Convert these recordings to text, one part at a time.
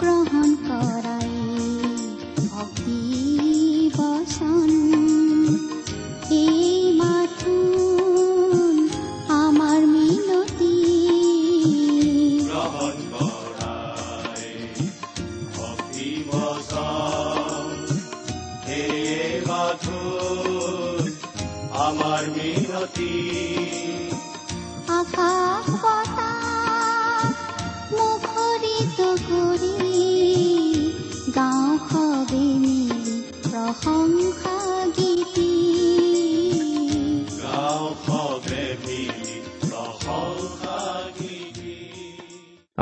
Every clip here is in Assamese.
গ্ৰহণ কৰাই ভক্তি বচন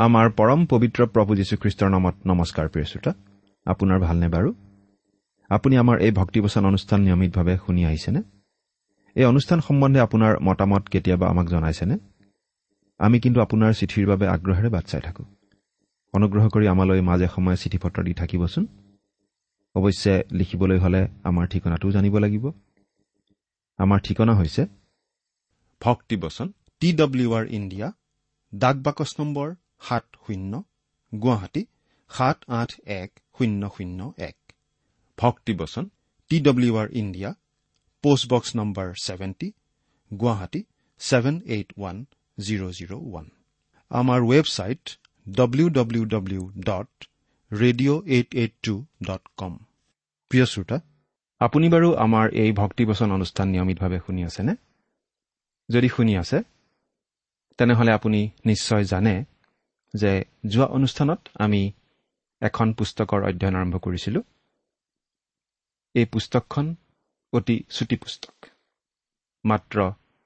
আমাৰ পৰম পবিত্ৰ প্ৰভু যীশুখ্ৰীষ্টৰ নামত নমস্কাৰ প্ৰিয় শ্ৰোতা। আপোনাৰ ভালনে বাৰু? আপুনি আমাৰ এই ভক্তিবচন অনুষ্ঠান নিয়মিতভাৱে শুনি আহিছেনে? এই অনুষ্ঠান সম্বন্ধে আপোনাৰ মতামত কেতিয়াবা আমাক জনাইছেনে? আমি কিন্তু আপোনাৰ চিঠিৰ বাবে আগ্ৰহেৰে বাট চাই থাকোঁ। অনুগ্ৰহ কৰি আমালৈ মাজে সময়ে চিঠি পত্ৰ দি থাকিবচোন। অৱশ্যে লিখিবলৈ হ'লে আমাৰ ঠিকনাটোও জানিব লাগিব। আমাৰ ঠিকনা হৈছে ভক্তিবচন টি ডব্লিউ আৰ ইণ্ডিয়া ডাক বাকচ নম্বৰ সাত শূন্য গুৱাহাটী সাত আঠ এক শূন্য শূন্য এক। Bhaktibachan T W R India post box number seventy Guwahati seven eight one zero' zero' one. আমাৰ website W W W dot radio' eight eight two dot com প্ৰিয় শ্ৰোতা আপুনি বাৰু আমাৰ এই ভক্তিবচন অনুষ্ঠান নিয়মিতভাৱে শুনি আছেনে? যদি শুনি আছে তেনেহ'লে আপুনি নিশ্চয় জানে যে যোৱা অনুষ্ঠানত আমি এখন পুস্তকৰ অধ্যয়ন আৰম্ভ কৰিছিলোঁ। এই পুস্তকখন অতি চুটি পুস্তক মাত্ৰ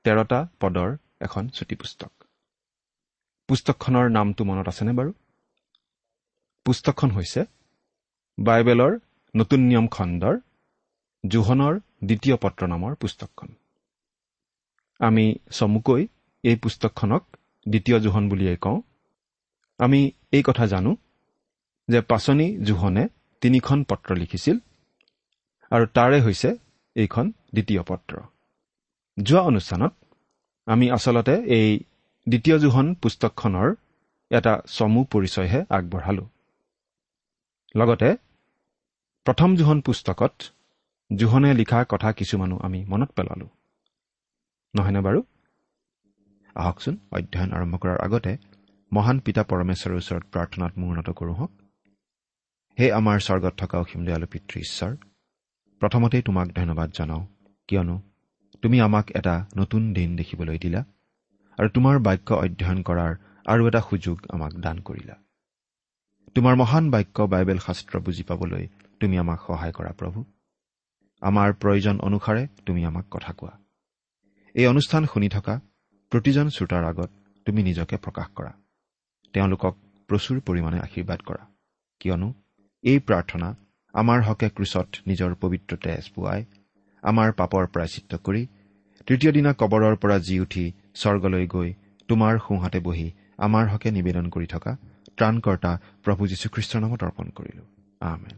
তেৰটা পদৰ এখন চুটি পুস্তক পুস্তকখনৰ নামটো মনত আছেনে বাৰু? পুস্তকখন হৈছে বাইবেলৰ নতুন নিয়ম খণ্ডৰ জোহনৰ দ্বিতীয় পত্ৰ নামৰ পুস্তকখন। আমি চমুকৈ এই পুস্তকখনক দ্বিতীয় জোহন বুলিয়েই কওঁ। আমি এই কথা জানো যে পাচনি জোহনে তিনিখন পত্ৰ লিখিছিল আৰু তাৰে হৈছে এইখন দ্বিতীয় পত্ৰ। যোৱা অনুষ্ঠানত আমি আচলতে এই দ্বিতীয় জোহন পুস্তকখনৰ এটা চমু পৰিচয়হে আগবঢ়ালোঁ। লগতে প্ৰথম জোহন পুস্তকত জোহনে লিখা কথা কিছুমানো আমি মনত পেলালোঁ। নহয়নে বাৰু? আহকচোন অধ্যয়ন আৰম্ভ কৰাৰ আগতে মহান পিতা পৰমেশ্বৰৰ ওচৰত প্ৰাৰ্থনাত মূৰ্ণত কৰোঁ হওক। হে আমাৰ স্বৰ্গত থকা অসীম দয়ালু পিতৃ ঈশ্বৰ প্ৰথমতেই তোমাক ধন্যবাদ জনাওঁ। কিয়নো তুমি আমাক এটা নতুন দিন দেখিবলৈ দিলা আৰু তোমাৰ বাক্য অধ্যয়ন কৰাৰ আৰু এটা সুযোগ আমাক দান কৰিলা। তোমাৰ মহান বাক্য বাইবেল শাস্ত্ৰ বুজি পাবলৈ তুমি আমাক সহায় কৰা প্ৰভু। আমাৰ প্ৰয়োজন অনুসাৰে তুমি আমাক কথা কোৱা। এই অনুষ্ঠান শুনি থকা প্ৰতিজন শ্ৰোতাৰ আগত তুমি নিজকে প্ৰকাশ কৰা। তেওঁলোকক প্ৰচুৰ পৰিমাণে আশীৰ্বাদ কৰা। কিয়নো এই প্ৰাৰ্থনা আমাৰ হকে ক্ৰুচত নিজৰ পবিত্ৰ তেজ পোৱাই আমাৰ পাপৰ প্ৰায়চিত্ৰ কৰি তৃতীয় দিনা কবৰৰ পৰা জি উঠি স্বৰ্গলৈ গৈ তোমাৰ সোঁহাতে বহি আমাৰ হকে নিবেদন কৰি থকা ত্ৰাণকৰ্তা প্ৰভু যীশুখ্ৰীষ্টৰ নামত অৰ্পণ কৰিলো। আমেন।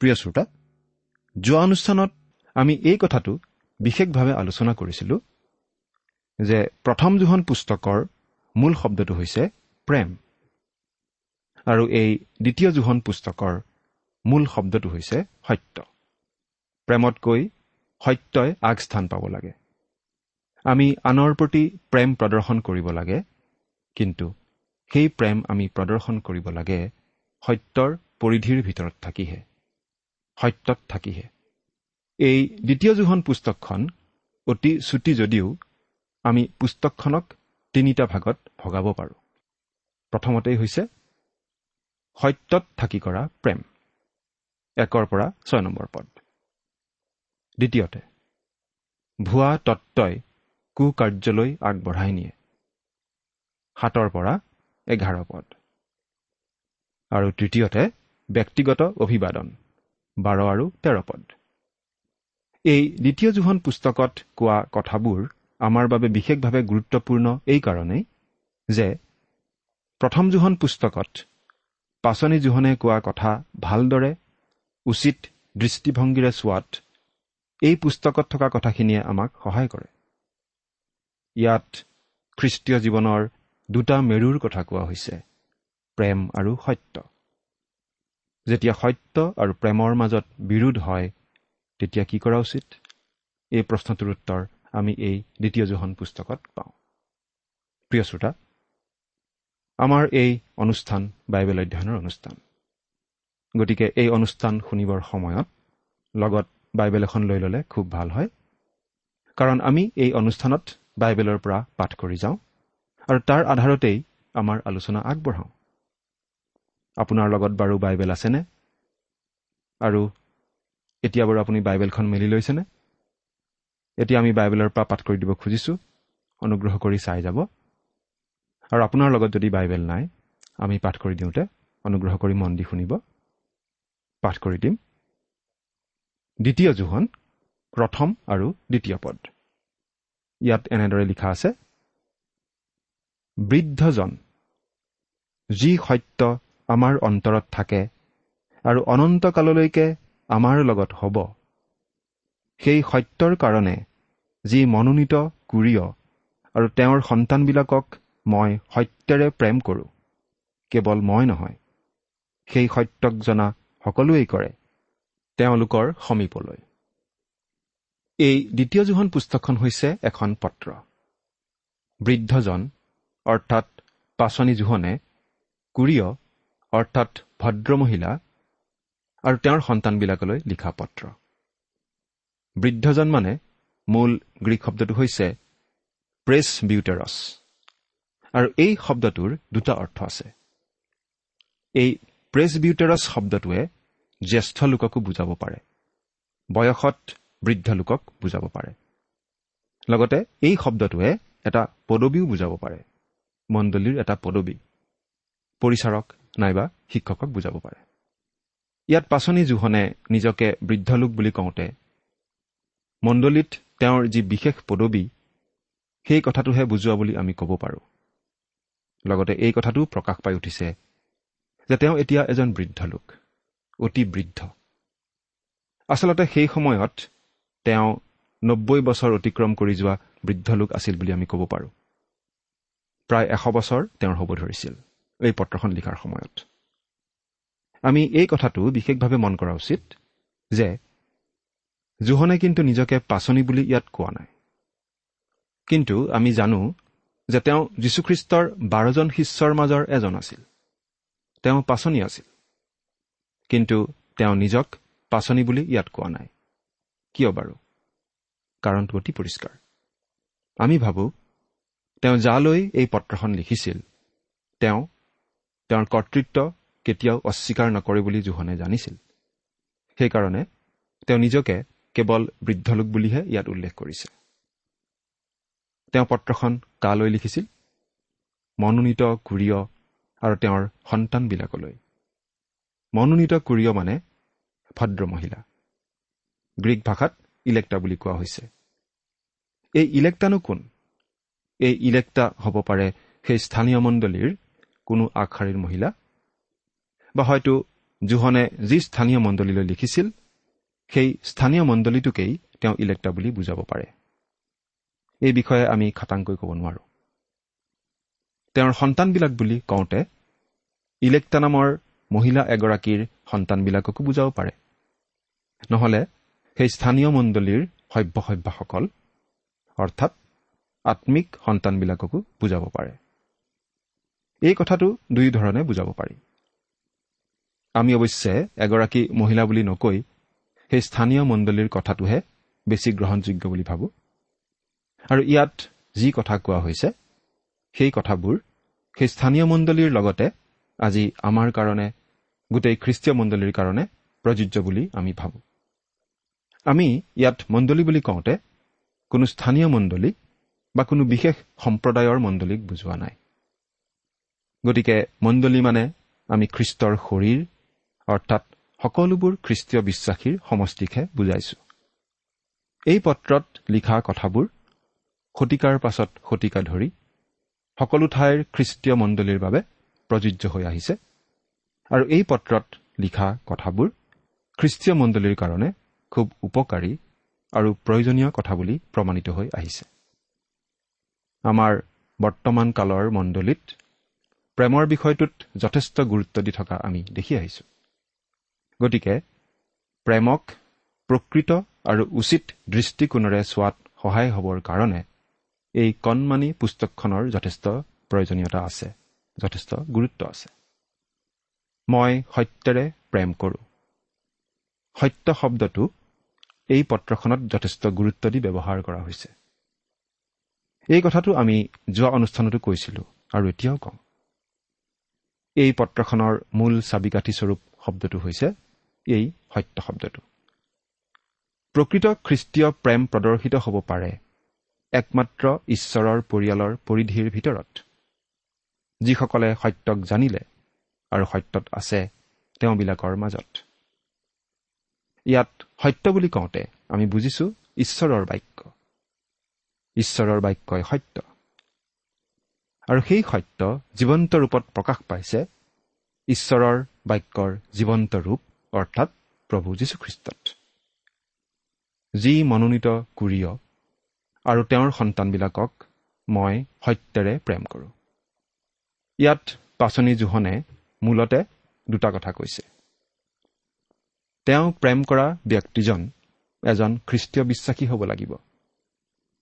প্ৰিয় শ্ৰোতা যোৱা অনুষ্ঠানত আমি এই কথাটো বিশেষভাৱে আলোচনা কৰিছিলোঁ যে প্ৰথম দুখন পুস্তকৰ মূল শব্দটো হৈছে প্ৰেম। আৰু এই দ্বিতীয় জোহন পুস্তকৰ মূল শব্দটো হৈছে সত্য। প্ৰেমতকৈ সত্যই আগস্থান পাব লাগে। আমি আনৰ প্ৰতি প্ৰেম প্ৰদৰ্শন কৰিব লাগে কিন্তু সেই প্ৰেম আমি প্ৰদৰ্শন কৰিব লাগে সত্যৰ পৰিধিৰ ভিতৰত থাকিহে সত্যত থাকিহে। এই দ্বিতীয় জোহন পুস্তকখন অতি চুটি যদিও আমি পুস্তকখনক তিনিটা ভাগত ভগাব পাৰোঁ। প্ৰথমতেই হৈছে সত্যত থাকি কৰা প্ৰেম। একৰ পৰা ছয় নম্বৰ পদ। দ্বিতীয়তে ভুৱা তত্বই কুকাৰ্যলৈ আগবঢ়াই নিয়ে। সাতৰ পৰা এঘাৰ পদ। আৰু তৃতীয়তে ব্যক্তিগত অভিবাদন বাৰ আৰু তেৰ পদ। এই দ্বিতীয় জোহন পুস্তকত কোৱা কথাবোৰ আমাৰ বাবে বিশেষভাৱে গুৰুত্বপূৰ্ণ এইকাৰণেই যে প্ৰথম জোহন পুস্তকত পাচনি জোহনে কোৱা কথা ভালদৰে উচিত দৃষ্টিভংগীৰে চোৱাত এই পুস্তকত থকা কথাখিনিয়ে আমাক সহায় কৰে। ইয়াত খ্ৰীষ্টীয় জীৱনৰ দুটা মেৰুৰ কথা কোৱা হৈছে প্ৰেম আৰু সত্য। যেতিয়া সত্য আৰু প্ৰেমৰ মাজত বিৰোধ হয় তেতিয়া কি কৰা উচিত? এই প্ৰশ্নটোৰ উত্তৰ আমি এই দ্বিতীয় জোহন পুস্তকত পাওঁ। প্ৰিয় শ্ৰোতা আমাৰ এই অনুষ্ঠান বাইবেল অধ্যয়নৰ অনুষ্ঠান। গতিকে এই অনুষ্ঠান শুনিবৰ সময়ত লগত বাইবেল এখন লৈ ল'লে খুব ভাল হয়। কাৰণ আমি এই অনুষ্ঠানত বাইবেলৰ পৰা পাঠ কৰি যাওঁ আৰু তাৰ আধাৰতেই আমাৰ আলোচনা আগবঢ়াওঁ। আপোনাৰ লগত বাৰু বাইবেল আছেনে? আৰু এতিয়া বাৰু আপুনি বাইবেলখন মেলি লৈছেনে? এতিয়া আমি বাইবেলৰ পৰা পাঠ কৰি দিব খুজিছোঁ। অনুগ্ৰহ কৰি চাই যাব। আৰু আপোনাৰ লগত যদি বাইবেল নাই আমি পাঠ কৰি দিওঁতে অনুগ্ৰহ কৰি মন দি শুনিব। পাঠ কৰি দিম। দ্বিতীয় জোহন প্ৰথম আৰু দ্বিতীয় পদ। ইয়াত এনেদৰে লিখা আছে বৃদ্ধজন যি সত্য আমাৰ অন্তৰত থাকে আৰু অনন্তকাললৈকে আমাৰ লগত হ'ব। সেই সত্যৰ কাৰণে যি মনোনীত কুৰিয় আৰু তেওঁৰ সন্তানবিলাকক মই সত্যেৰে প্ৰেম কৰোঁ কেৱল মই নহয় সেই সত্যক জনা সকলোৱেই কৰে তেওঁলোকৰ সমীপলৈ। এই দ্বিতীয় জোহন পুস্তকখন হৈছে এখন পত্ৰ। বৃদ্ধজন অৰ্থাৎ পাচনি জোহনে কুৰিয় অৰ্থাৎ ভদ্ৰমহিলা আৰু তেওঁৰ সন্তানবিলাকলৈ লিখা পত্ৰ বৃদ্ধজন মানে মূল গ্ৰীক শব্দটো হৈছে প্ৰেছ বিউটেৰছ আৰু এই শব্দটোৰ দুটা অৰ্থ আছে। এই প্ৰেছ বিউটেৰছ শব্দটোৱে জ্যেষ্ঠ লোককো বুজাব পাৰে। বয়সত বৃদ্ধ লোকক বুজাব পাৰে। লগতে এই শব্দটোৱে এটা পদবীও বুজাব পাৰে। মণ্ডলীৰ এটা পদবী। পৰিচাৰক নাইবা শিক্ষকক বুজাব পাৰে। ইয়াত পাচনি জোহনে নিজকে বৃদ্ধ লোক বুলি কওঁতে মণ্ডলীত তেওঁৰ যি বিশেষ পদবী সেই কথাটোহে বুজোৱা বুলি আমি ক'ব পাৰোঁ। লগতে এই কথাটোও প্ৰকাশ পাই উঠিছে যে তেওঁ এতিয়া এজন বৃদ্ধ লোক অতি বৃদ্ধ। আচলতে সেই সময়ত তেওঁ নব্বৈ বছৰ অতিক্ৰম কৰি যোৱা বৃদ্ধ লোক আছিল বুলি আমি ক'ব পাৰোঁ। প্ৰায় এশ বছৰ তেওঁৰ হ'ব ধৰিছিল এই পত্ৰখন লিখাৰ সময়ত। আমি এই কথাটো বিশেষভাৱে মন কৰা উচিত যে জোহনে কিন্তু নিজকে পাচনি বুলি ইয়াত কোৱা নাই। কিন্তু আমি জানো যে তেওঁ যীশুখ্ৰীষ্টৰ বাৰজন শিষ্যৰ মাজৰ এজন আছিল। তেওঁ পাচনি আছিল। কিন্তু তেওঁ নিজক পাচনি বুলি ইয়াত কোৱা নাই। কিয় বাৰু? কাৰণটো অতি পৰিষ্কাৰ। আমি ভাবোঁ তেওঁ যালৈ এই পত্ৰখন লিখিছিল তেওঁ তেওঁৰ কৰ্তৃত্ব কেতিয়াও অস্বীকাৰ নকৰে বুলি জোহনে জানিছিল। সেইকাৰণে তেওঁ নিজকে কেৱল বৃদ্ধলোক বুলিহে ইয়াত উল্লেখ কৰিছে। তেওঁ পত্ৰখন কালৈ লিখিছিল? মনোনীত কুৰিয় আৰু তেওঁৰ সন্তানবিলাকলৈ। মনোনীত কুৰিয় মানে ভদ্ৰ মহিলা গ্ৰীক ভাষাত ইলেক্টা বুলি কোৱা হৈছে। এই ইলেক্টানো কোন? এই ইলেক্টা হ'ব পাৰে সেই স্থানীয় মণ্ডলীৰ কোনো আগশাৰীৰ মহিলা বা হয়তো জোহনে যি স্থানীয় মণ্ডলীলৈ লিখিছিল সেই স্থানীয় মণ্ডলীটোকেই তেওঁ ইলেক্টা বুলি বুজাব পাৰে। এই বিষয়ে আমি খাটাংকৈ ক'ব নোৱাৰোঁ। তেওঁৰ সন্তানবিলাক বুলি কওঁতে ইলেক্টা নামৰ মহিলা এগৰাকীৰ সন্তানবিলাককো বুজাব পাৰে। নহলে সেই স্থানীয় মণ্ডলীৰ সভ্য সভ্যাসকল অৰ্থাৎ আত্মিক সন্তানবিলাককো বুজাব পাৰে। এই কথাটো দুই ধৰণে বুজাব পাৰি। আমি অৱশ্যে এগৰাকী মহিলা বুলি নকৈ সেই স্থানীয় মণ্ডলীৰ কথাটোহে বেছি গ্ৰহণযোগ্য বুলি ভাবোঁ। আৰু ইয়াত যি কথা কোৱা হৈছে সেই কথাবোৰ সেই স্থানীয় মণ্ডলীৰ লগতে আজি আমাৰ কাৰণে গোটেই খ্ৰীষ্টীয় মণ্ডলীৰ কাৰণে প্ৰযোজ্য বুলি আমি ভাবোঁ। আমি ইয়াত মণ্ডলী বুলি কওঁতে কোনো স্থানীয় মণ্ডলী বা কোনো বিশেষ সম্প্ৰদায়ৰ মণ্ডলীক বুজোৱা নাই। গতিকে মণ্ডলী মানে আমি খ্ৰীষ্টৰ শৰীৰ অৰ্থাৎ সকলোবোৰ খ্ৰীষ্টীয় বিশ্বাসীৰ সমষ্টিকহে বুজাইছো। এই পত্ৰত লিখা কথাবোৰ শতিকাৰ পাছত শতিকা ধৰি সকলো ঠাইৰ খ্ৰীষ্টীয় মণ্ডলীৰ বাবে প্ৰযোজ্য হৈ আহিছে আৰু এই পত্ৰত লিখা কথাবোৰ খ্ৰীষ্টীয় মণ্ডলীৰ কাৰণে খুব উপকাৰী আৰু প্ৰয়োজনীয় কথা বুলি প্ৰমাণিত হৈ আহিছে। আমাৰ বৰ্তমান কালৰ মণ্ডলীত প্ৰেমৰ বিষয়টোত যথেষ্ট গুৰুত্ব দি থকা আমি দেখি আহিছোঁ। গতিকে প্ৰেমক প্ৰকৃত আৰু উচিত দৃষ্টিকোণেৰে চোৱাত সহায় হ'বৰ কাৰণে এই কণমানি পুস্তকখনৰ যথেষ্ট প্ৰয়োজনীয়তা আছে যথেষ্ট গুৰুত্ব আছে। মই সত্যেৰে প্ৰেম কৰোঁ। সত্য শব্দটো এই পত্ৰখনত যথেষ্ট গুৰুত্ব দি ব্যৱহাৰ কৰা হৈছে। এই কথাটো আমি যোৱা অনুষ্ঠানতো কৈছিলোঁ আৰু এতিয়াও কওঁ। এই পত্ৰখনৰ মূল চাবিকাঠিস্বৰূপ শব্দটো হৈছে এই সত্য শব্দটো প্ৰকৃত খ্ৰীষ্টীয় প্ৰেম প্ৰদৰ্শিত হ'ব পাৰে একমাত্ৰ ঈশ্বৰৰ পৰিয়ালৰ পৰিধিৰ ভিতৰত। যিসকলে সত্যক জানিলে আৰু সত্যত আছে তেওঁবিলাকৰ মাজত। ইয়াত সত্য বুলি কওঁতে আমি বুজিছো ঈশ্বৰৰ বাক্য। ঈশ্বৰৰ বাক্যই সত্য। আৰু সেই সত্য জীৱন্ত ৰূপত প্ৰকাশ পাইছে ঈশ্বৰৰ বাক্যৰ জীৱন্ত ৰূপ অৰ্থাৎ প্ৰভু যীশুখ্ৰীষ্টত যি মনোনীত কুৰিয় আৰু তেওঁৰ সন্তানবিলাকক মই সত্যেৰে প্ৰেম কৰোঁ। ইয়াত পাচনি জোহনে মূলতে দুটা কথা কৈছে। তেওঁ প্ৰেম কৰা ব্যক্তিজন এজন খ্ৰীষ্টীয় বিশ্বাসী হ'ব লাগিব।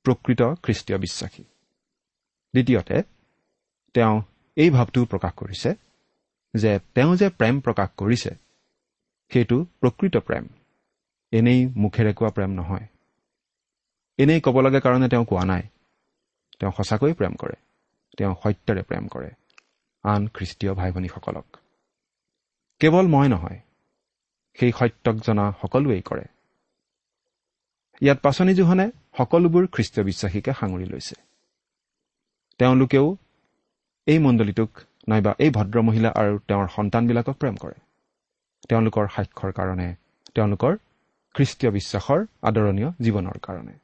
প্ৰকৃত খ্ৰীষ্টীয় বিশ্বাসী। দ্বিতীয়তে তেওঁ এই ভাৱটোও প্ৰকাশ কৰিছে যে তেওঁ যে প্ৰেম প্ৰকাশ কৰিছে সেইটো প্ৰকৃত প্ৰেম। এনেই মুখেৰে কোৱা প্ৰেম নহয়। এনেই ক'ব লাগে কাৰণে তেওঁ কোৱা নাই। তেওঁ সঁচাকৈয়ে প্ৰেম কৰে। তেওঁ সত্যৰে প্ৰেম কৰে। আন খ্ৰীষ্টীয় ভাই ভনীসকলক কেৱল মই নহয় সেই সত্যক জনা সকলোৱেই কৰে। ইয়াত পাচনি জোহনে সকলোবোৰ খ্ৰীষ্টীয় বিশ্বাসীকে সাঙুৰি লৈছে। তেওঁলোকেও এই মণ্ডলীটোক নাইবা এই ভদ্ৰ মহিলা আৰু তেওঁৰ সন্তানবিলাকক প্ৰেম কৰে। তেওঁলোকৰ সাক্ষৰ কাৰণে তেওঁলোকৰ খ্ৰীষ্টীয় বিশ্বাসৰ আদৰণীয় জীৱনৰ কাৰণে।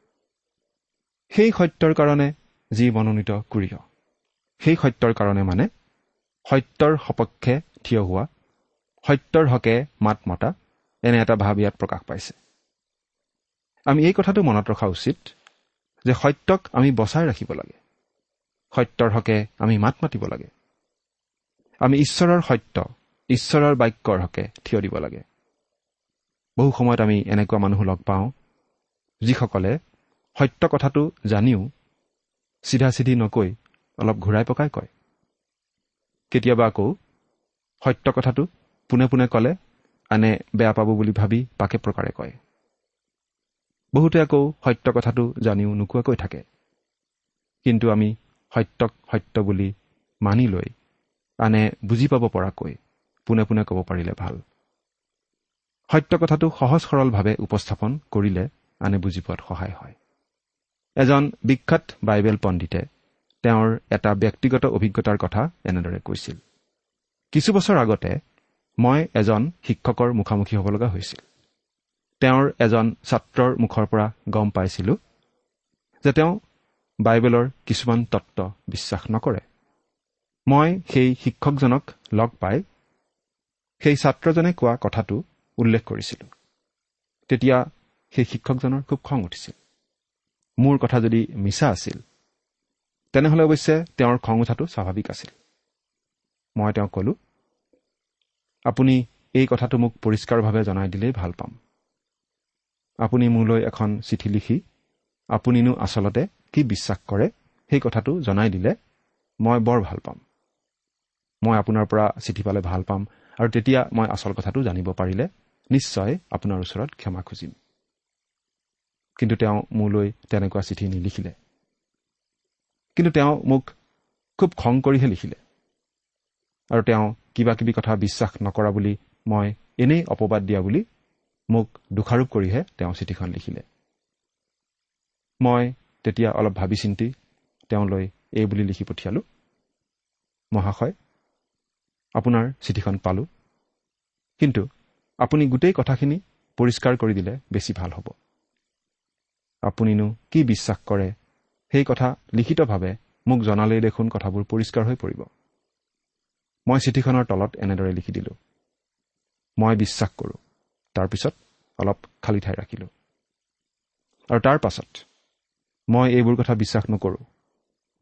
সেই সত্যৰ কাৰণে যি মনোনীত কুৰিয়। সেই সত্যৰ কাৰণে মানে সত্যৰ সপক্ষে থিয় হোৱা সত্যৰ হকে মাত মতা এনে এটা ভাৱ ইয়াত প্ৰকাশ পাইছে। আমি এই কথাটো মনত ৰখা উচিত যে সত্যক আমি বচাই ৰাখিব লাগে। সত্যৰ হকে আমি মাত মাতিব লাগে। আমি ঈশ্বৰৰ সত্য ঈশ্বৰৰ বাক্যৰ হকে থিয় দিব লাগে। বহু সময়ত আমি এনেকুৱা মানুহ লগ পাওঁ যিসকলে সত্য কথাটো জানিও চিধা চিধি নকৈ অলপ ঘূৰাই পকাই কয়। কেতিয়াবা আকৌ সত্য কথাটো পোনে পোনে ক'লে আনে বেয়া পাব বুলি ভাবি পাকে প্ৰকাৰে কয়। বহুতে আকৌ সত্য কথাটো জানিও নোকোৱাকৈ থাকে। কিন্তু আমি সত্যক সত্য বুলি মানি লৈ আনে বুজি পাব পৰাকৈ পোনে পোনে ক'ব পাৰিলে ভাল। সত্য কথাটো সহজ সৰলভাৱে উপস্থাপন কৰিলে আনে বুজি পোৱাত সহায় হয়। এজন বিখ্যাত বাইবেল পণ্ডিতে তেওঁৰ এটা ব্যক্তিগত অভিজ্ঞতাৰ কথা এনেদৰে কৈছিল। কিছু বছৰ আগতে মই এজন শিক্ষকৰ মুখামুখি হ'ব লগা হৈছিল। তেওঁৰ এজন ছাত্ৰৰ মুখৰ পৰা গম পাইছিলো যে তেওঁ বাইবেলৰ কিছুমান তত্ত্ব বিশ্বাস নকৰে। মই সেই শিক্ষকজনক লগ পাই সেই ছাত্ৰজনে কোৱা কথাটো উল্লেখ কৰিছিলোঁ। তেতিয়া সেই শিক্ষকজনৰ খুব খং উঠিছিল। মোৰ কথা যদি মিছা আছিল তেনেহ'লে অৱশ্যে তেওঁৰ খং উঠাটো স্বাভাৱিক আছিল। মই তেওঁক ক'লো আপুনি এই কথাটো মোক পৰিষ্কাৰভাৱে জনাই দিলেই ভাল পাম। আপুনি মোলৈ এখন চিঠি লিখি আপুনিনো আচলতে কি বিশ্বাস কৰে সেই কথাটো জনাই দিলে মই বৰ ভাল পাম। মই আপোনাৰ পৰা চিঠি পালে ভাল পাম আৰু তেতিয়া মই আচল কথাটো জানিব পাৰিলে নিশ্চয় আপোনাৰ ওচৰত ক্ষমা খুজিম। কিন্তু তেওঁ মোলৈ তেনেকুৱা চিঠি নিলিখিলে। কিন্তু তেওঁ মোক খুব খং কৰিহে লিখিলে। আৰু তেওঁ কিবা কিবি কথা বিশ্বাস নকৰা বুলি মই এনেই অপবাদ দিয়া বুলি মোক দোষাৰোপ কৰিহে তেওঁ চিঠিখন লিখিলে। মই তেতিয়া অলপ ভাবি চিন্তি তেওঁলৈ এই বুলি লিখি পঠিয়ালোঁ। মহাশয় আপোনাৰ চিঠিখন পালোঁ। কিন্তু আপুনি গোটেই কথাখিনি পৰিষ্কাৰ কৰি দিলে বেছি ভাল হ'ব। আপুনিনো কি বিশ্বাস কৰে সেই কথা লিখিতভাৱে মোক জনালেই দেখোন কথাবোৰ পৰিষ্কাৰ হৈ পৰিব। মই চিঠিখনৰ তলত এনেদৰে লিখি দিলোঁ। মই বিশ্বাস কৰোঁ তাৰপিছত অলপ খালী ঠাই ৰাখিলোঁ। আৰু তাৰ পাছত মই এইবোৰ কথা বিশ্বাস নকৰোঁ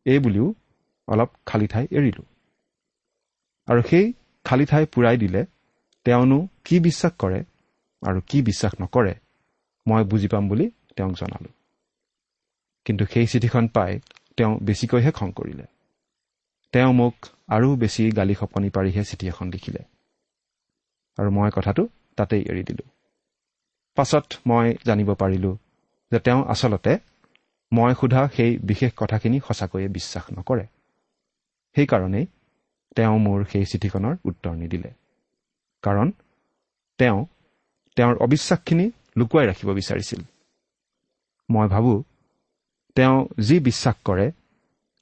এই বুলিও অলপ খালী ঠাই এৰিলোঁ। আৰু সেই খালী ঠাই পূৰাই দিলে তেওঁনো কি বিশ্বাস কৰে আৰু কি বিশ্বাস নকৰে মই বুজি পাম বুলি তেওঁক জনালোঁ। কিন্তু সেই চিঠিখন পাই তেওঁ বেছিকৈহে খং কৰিলে। তেওঁ মোক আৰু বেছি গালি সপনি পাৰিহে চিঠি এখন লিখিলে। আৰু মই কথাটো তাতেই এৰি দিলোঁ। পাছত মই জানিব পাৰিলোঁ যে তেওঁ আচলতে মই সোধা সেই বিশেষ কথাখিনি সঁচাকৈয়ে বিশ্বাস নকৰে। সেইকাৰণেই তেওঁ মোৰ সেই চিঠিখনৰ উত্তৰ নিদিলে। কাৰণ তেওঁ তেওঁৰ অবিশ্বাসখিনি লুকুৱাই ৰাখিব বিচাৰিছিল। মই ভাবোঁ তেওঁ যি বিশ্বাস কৰে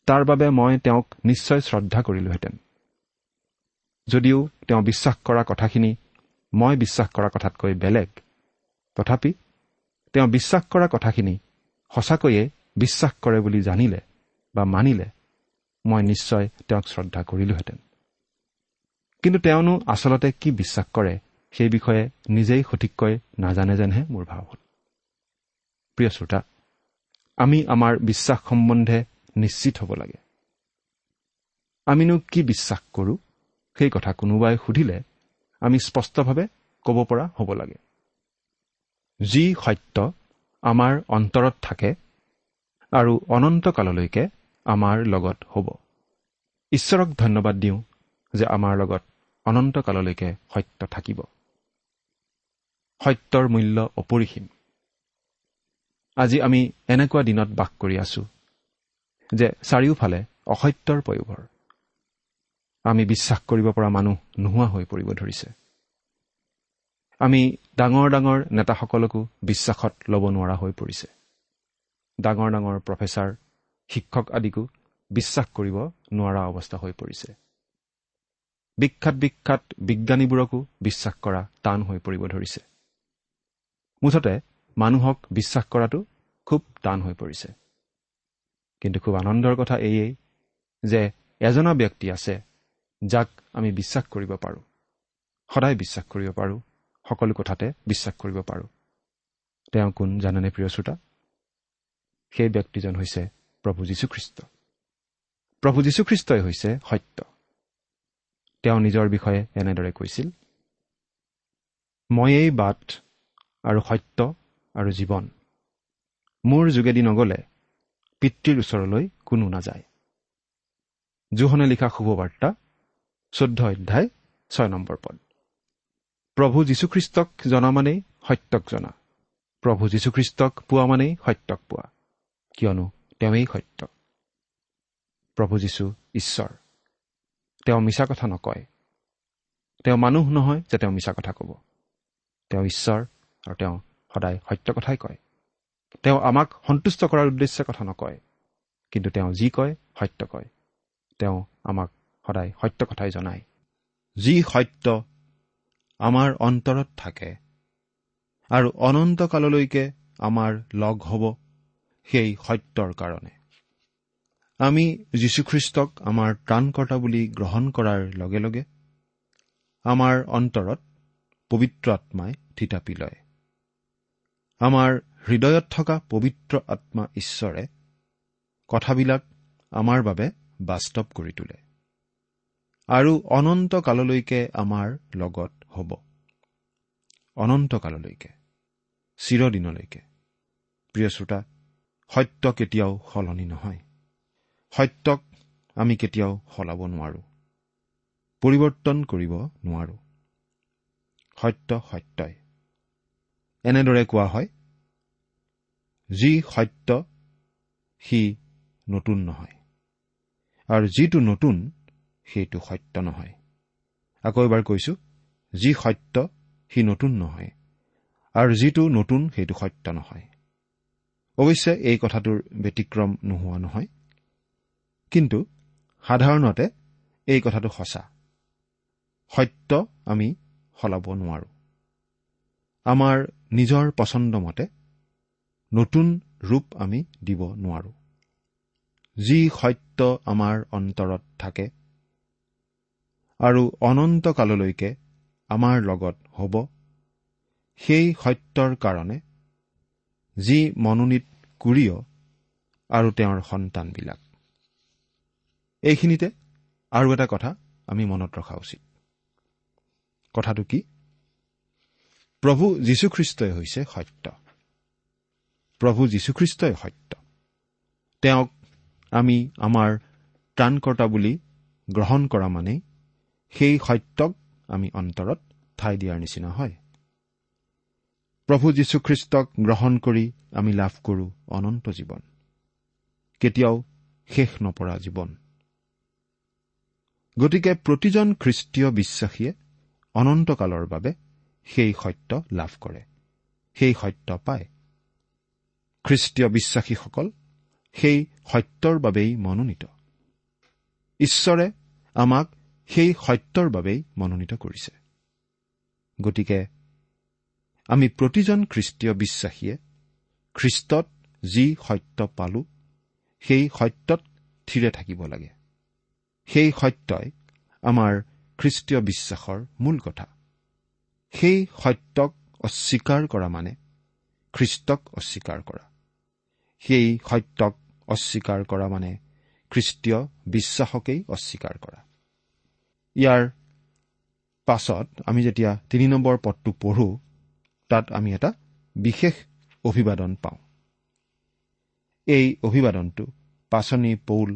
তাৰ বাবে মই তেওঁক নিশ্চয় শ্ৰদ্ধা কৰিলোহেঁতেন। যদিও তেওঁ বিশ্বাস কৰা কথাখিনি মই বিশ্বাস কৰা কথাতকৈ বেলেগ তথাপি তেওঁ বিশ্বাস কৰা কথাখিনি সঁচাকৈয়ে বিশ্বাস কৰে বুলি জানিলে বা মানিলে। মই নিশ্চয় তেওঁক শ্ৰদ্ধা কৰিলোহেঁতেন। কিন্তু তেওঁনো আচলতে কি বিশ্বাস কৰে সেই বিষয়ে নিজেই সঠিককৈ নাজানে যেনহে মোৰ ভাৱ হ'ল প্ৰিয় শ্ৰোতা আমি আমাৰ বিশ্বাস সম্বন্ধে নিশ্চিত হ'ব লাগে। আমিনো কি বিশ্বাস কৰোঁ সেই কথা কোনোবাই সুধিলে আমি স্পষ্টভাৱে ক'ব পৰা হ'ব লাগে। যি সত্য আমাৰ অন্তৰত থাকে আৰু অনন্তকাললৈকে আমাৰ লগত হ'ব। ঈশ্বৰক ধন্যবাদ দিওঁ যে আমাৰ লগত অনন্তকাললৈকে সত্য থাকিব। সত্যৰ মূল্য অপৰিসীম। আজি আমি এনেকুৱা দিনত বাস কৰি আছো যে চাৰিওফালে অসত্যৰ পয়োভৰ আমি বিশ্বাস কৰিব পৰা মানুহ নোহোৱা হৈ পৰিব ধৰিছে। আমি ডাঙৰ ডাঙৰ নেতাসকলকো বিশ্বাসত ল'ব নোৱাৰা হৈ পৰিছে। ডাঙৰ ডাঙৰ প্ৰফেচাৰ শিক্ষক আদিকো বিশ্বাস কৰিব নোৱাৰা অৱস্থা হৈ পৰিছে। বিখ্যাত বিখ্যাত বিজ্ঞানীবোৰকো বিশ্বাস কৰা টান হৈ পৰিব ধৰিছে। মুঠতে মানুহক বিশ্বাস কৰাটো খুব টান হৈ পৰিছে। কিন্তু খুব আনন্দৰ কথা এয়েই যে এজনা ব্যক্তি আছে যাক আমি বিশ্বাস কৰিব পাৰোঁ। সদায় বিশ্বাস কৰিব পাৰোঁ সকলো কথাতে বিশ্বাস কৰিব পাৰোঁ। তেওঁ কোন জানেনে প্ৰিয় শ্ৰোতা? সেই ব্যক্তিজন হৈছে প্ৰভু যীশুখ্ৰীষ্ট। প্ৰভু যীশুখ্ৰীষ্টই হৈছে সত্য। তেওঁ নিজৰ বিষয়ে এনেদৰে কৈছিল ময়েই বাট আৰু সত্য আৰু জীৱন। মোৰ যোগেদি নগ'লে পিতৃৰ ওচৰলৈ কোনো নাযায়। জোহনে লিখা শুভবাৰ্তা চৈধ্য অধ্যায় ছয় নম্বৰ পদ। প্ৰভু যীশুখ্ৰীষ্টক জনা মানেই সত্যক জনা। প্ৰভু যীশুখ্ৰীষ্টক পোৱা মানেই সত্যক পোৱা। কিয়নো তেওঁৱেই সত্য। প্ৰভু যীশু ঈশ্বৰ। তেওঁ মিছা কথা নকয়। তেওঁ মানুহ নহয় যে তেওঁ মিছা কথা ক'ব। তেওঁ ঈশ্বৰ আৰু তেওঁ সদায় সত্য কথাই কয়। তেওঁ আমাক সন্তুষ্ট কৰাৰ উদ্দেশ্যে কথা নকয়। কিন্তু তেওঁ যি কয় সত্য কয়। তেওঁ আমাক সদায় সত্য কথাই জনায়। যি সত্য আমাৰ অন্তৰত থাকে আৰু অনন্তকাললৈকে আমাৰ লগ হ'ব সেই সত্যৰ কাৰণে। আমি যীশুখ্ৰীষ্টক আমাৰ ত্ৰাণকৰ্তা বুলি গ্ৰহণ কৰাৰ লগে লগে আমাৰ অন্তৰত পবিত্ৰ আত্মাই থিতাপি লয়। আমাৰ হৃদয়ত থকা পবিত্ৰ আত্মা ঈশ্বৰে কথাবিলাক আমাৰ বাবে বাস্তৱ কৰি তোলে আৰু অনন্ত কাললৈকে আমাৰ লগত হ'ব। অনন্ত কাললৈকে চিৰদিনলৈকে। প্ৰিয় শ্ৰোতা সত্য কেতিয়াও সলনি নহয়। সত্যক আমি কেতিয়াও সলাব নোৱাৰোঁ। পৰিৱৰ্তন কৰিব নোৱাৰোঁ। সত্য সত্যই। এনেদৰে কোৱা হয় যি সত্য সি নতুন নহয়। আৰু যিটো নতুন সেইটো সত্য নহয়। আকৌ এবাৰ কৈছো যি সত্য সি নতুন নহয়। আৰু যিটো নতুন সেইটো সত্য নহয়। অৱশ্যে এই কথাটোৰ ব্যতিক্ৰম নোহোৱা নহয়। কিন্তু সাধাৰণতে এই কথাটো সঁচা। সত্য আমি সলাব নোৱাৰো। আমাৰ নিজৰ পচন্দ মতে নতুন ৰূপ আমি দিব নোৱাৰো। যি সত্য আমাৰ অন্তৰত থাকে আৰু অনন্ত কাললৈকে আমাৰ লগত হ'ব সেই সত্যৰ কাৰণে যি মনোনীত কুৰিয় আৰু তেওঁৰ সন্তানবিলাক। এইখিনিতে আৰু এটা কথা আমি মনত ৰখা উচিত। কথাটো কি? প্ৰভু যীশুখ্ৰীষ্টই হৈছে সত্য। প্ৰভু যীশুখ্ৰীষ্টই সত্য। তেওঁক আমি আমাৰ ত্ৰাণকৰ্তা বুলি গ্ৰহণ কৰা মানেই সেই সত্যক আমি অন্তৰত ঠাই দিয়াৰ নিচিনা হয়। প্ৰভু যীশুখ্ৰীষ্টক গ্ৰহণ কৰি আমি লাভ কৰোঁ অনন্ত জীৱন। কেতিয়াও শেষ নপৰা জীৱন। গতিকে প্ৰতিজন খ্ৰীষ্টীয় বিশ্বাসীয়ে অনন্তকালৰ বাবে সেই সত্য লাভ কৰে সেই সত্য পায়। খ্ৰীষ্টীয় বিশ্বাসীসকল সেই সত্যৰ বাবেই মনোনীত। ঈশ্বৰে আমাক সেই সত্যৰ বাবেই মনোনীত কৰিছে। গতিকে আমি প্ৰতিজন খ্ৰীষ্টীয় বিশ্বাসীয়ে খ্ৰীষ্টত যি সত্য পালো সেই সত্যত থিৰে থাকিব লাগে। সেই সত্যই আমাৰ খ্ৰীষ্টীয় বিশ্বাসৰ মূল কথা। সেই সত্যক অস্বীকাৰ কৰা মানে খ্ৰীষ্টক অস্বীকাৰ কৰা। সেই সত্যক অস্বীকাৰ কৰা মানে খ্ৰীষ্টীয় বিশ্বাসকেই অস্বীকাৰ কৰা। ইয়াৰ পাছত আমি যেতিয়া তিনি নম্বৰ পদটো পঢ়ো তাত আমি এটা বিশেষ অভিবাদন পাওঁ। এই অভিবাদনটো পাচনি পৌল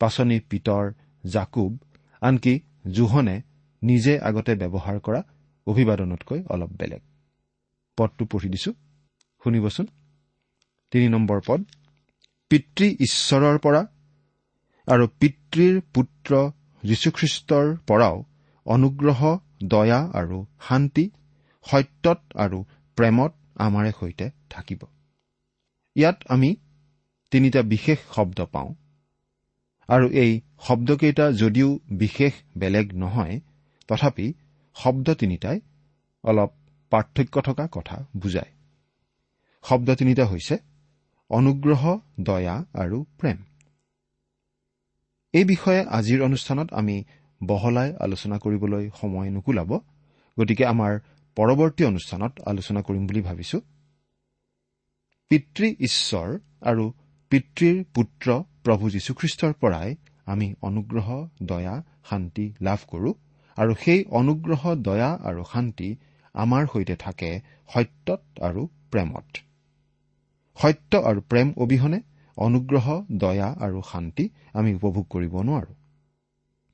পাচনি পিতৰ জাকুব আনকি জোহনে নিজে আগতে ব্যৱহাৰ কৰা অভিবাদনতকৈ অলপ বেলেগ। পদটো পঢ়ি দিছো। শুনিবচোন। তিনি নম্বৰ পদ। পিতৃ ঈশ্বৰৰ পৰা আৰু পিতৃৰ পুত্ৰ যীশুখ্ৰীষ্টৰ পৰাও অনুগ্ৰহ দয়া আৰু শান্তি সত্যত আৰু প্ৰেমত আমাৰে সৈতে থাকিব। ইয়াত আমি তিনিটা বিশেষ শব্দ পাওঁ। আৰু এই শব্দকেইটা যদিও বিশেষ বেলেগ নহয় তথাপি শব্দ তিনিটাই অলপ পাৰ্থক্য থকা কথা বুজায়। শব্দ তিনিটা হৈছে অনুগ্ৰহ দয়া আৰু প্ৰেম। এই বিষয়ে আজিৰ অনুষ্ঠানত আমি বহলাই আলোচনা কৰিবলৈ সময় নুকুলাব গতিকে আমাৰ পৰৱৰ্তী অনুষ্ঠানত আলোচনা কৰিম বুলি ভাবিছো। পিতৃ ঈশ্বৰ আৰু পিতৃৰ পুত্ৰ প্ৰভু যীশুখ্ৰীষ্টৰ পৰাই আমি অনুগ্ৰহ দয়া শান্তি লাভ কৰো আৰু সেই অনুগ্ৰহ দয়া আৰু শান্তি আমাৰ সৈতে থাকে সত্যত আৰু প্ৰেমত। সত্য আৰু প্ৰেম অবিহনে অনুগ্ৰহ দয়া আৰু শান্তি আমি উপভোগ কৰিব নোৱাৰো।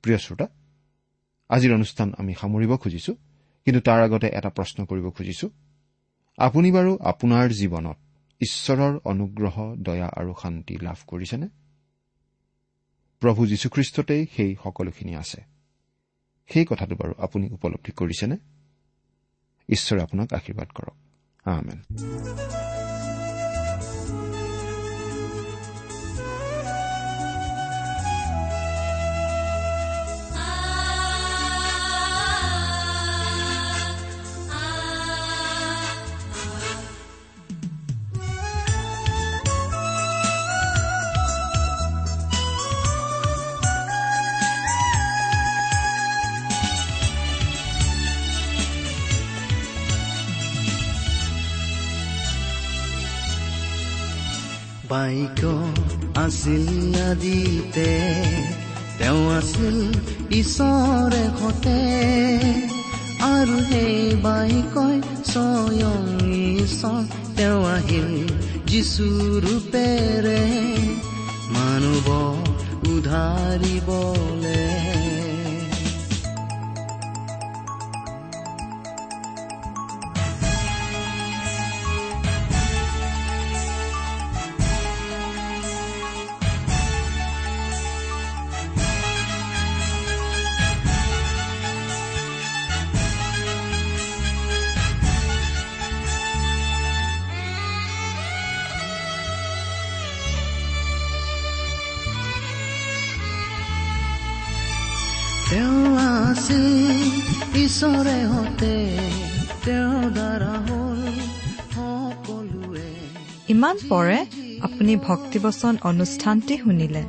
প্ৰিয় শ্ৰোতা আজিৰ অনুষ্ঠান আমি সামৰিব খুজিছো। কিন্তু তাৰ আগতে এটা প্ৰশ্ন কৰিব খুজিছো। আপুনি বাৰু আপোনাৰ জীৱনত ঈশ্বৰৰ অনুগ্ৰহ দয়া আৰু শান্তি লাভ কৰিছেনে? প্ৰভু যীশুখ্ৰীষ্টতেই সেই সকলোখিনি আছে। সেই কথাটো বাৰু আপুনি উপলব্ধি কৰিছেনে? ঈশ্বৰে আপোনাক আশীৰ্বাদ কৰক। বাইক আছিল আদিতে তেওঁ আছিল ঈশ্বৰে সতে আৰু সেই বাই কয় স্বয়ং ঈশ্বৰ তেওঁ আহিল যিচু ৰূপেৰে। মানুহ উধাৰিবলে তেওঁ আছিল ঈশ্বৰে হতে তেওঁৰ দ্বাৰা হ'ল সকলোৱে। ইমান পৰে আপুনি ভক্তিবচন অনুষ্ঠানটি শুনিলে।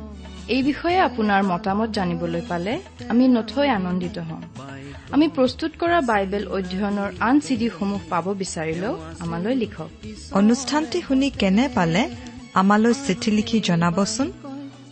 এই বিষয়ে আপোনাৰ মতামত জানিবলৈ পালে আমি নথৈ আনন্দিত হ'ম। আমি প্ৰস্তুত কৰা বাইবেল অধ্যয়নৰ আন চিডিসমূহ পাব বিচাৰিলেও আমালৈ লিখক। অনুষ্ঠানটি শুনি কেনে পালে আমালৈ চিঠি লিখি জনাবচোন।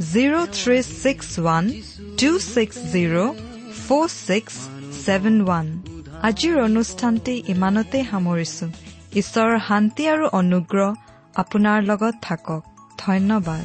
zero' three six one two six zero' four six seven one আজিৰ অনুষ্ঠানটি ইমানতেই সামৰিছো। ঈশ্বৰৰ শান্তি আৰু অনুগ্ৰহ আপোনাৰ লগত থাকক। ধন্যবাদ।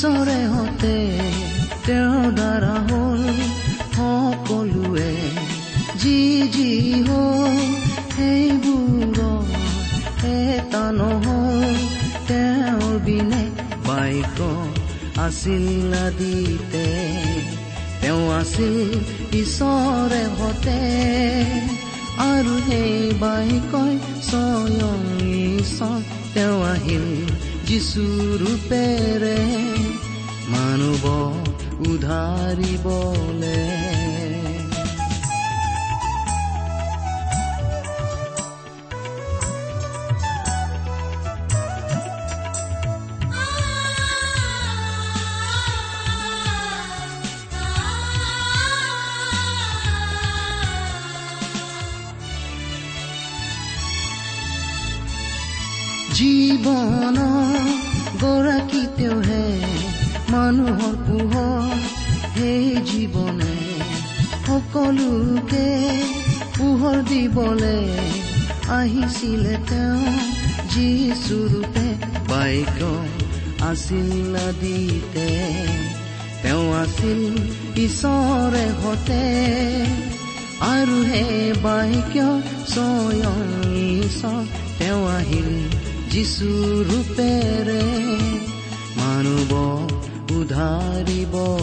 ঈশ্বৰে হতে তেওঁৰ দ্বাৰা হ'ল সকলোৱে যি যি হ'ল সেইবোৰৰ এটা নহল তেওঁৰ বিনে বাইক আছিল আদিতে তেওঁ আছিল ঈশ্বৰে হতে আৰু সেই বাইকই স্বয়ং ঈশ্বৰ তেওঁ আহিল যিচু ৰূপেৰে উধাৰিবলে মানুহৰ পোহৰ সেই জীৱনে সকলোকে পোহৰ দিবলে আহিছিলে তেওঁ। যিচুৰূপে বাইক আছিল আদিতে তেওঁ আছিল ঈশ্বৰে হতে। আৰু সেই বাইক স্বয়ং ঈশ্বৰ তেওঁ আহিল যিচু ৰূপেৰে। মানুহ উধাৰিবলে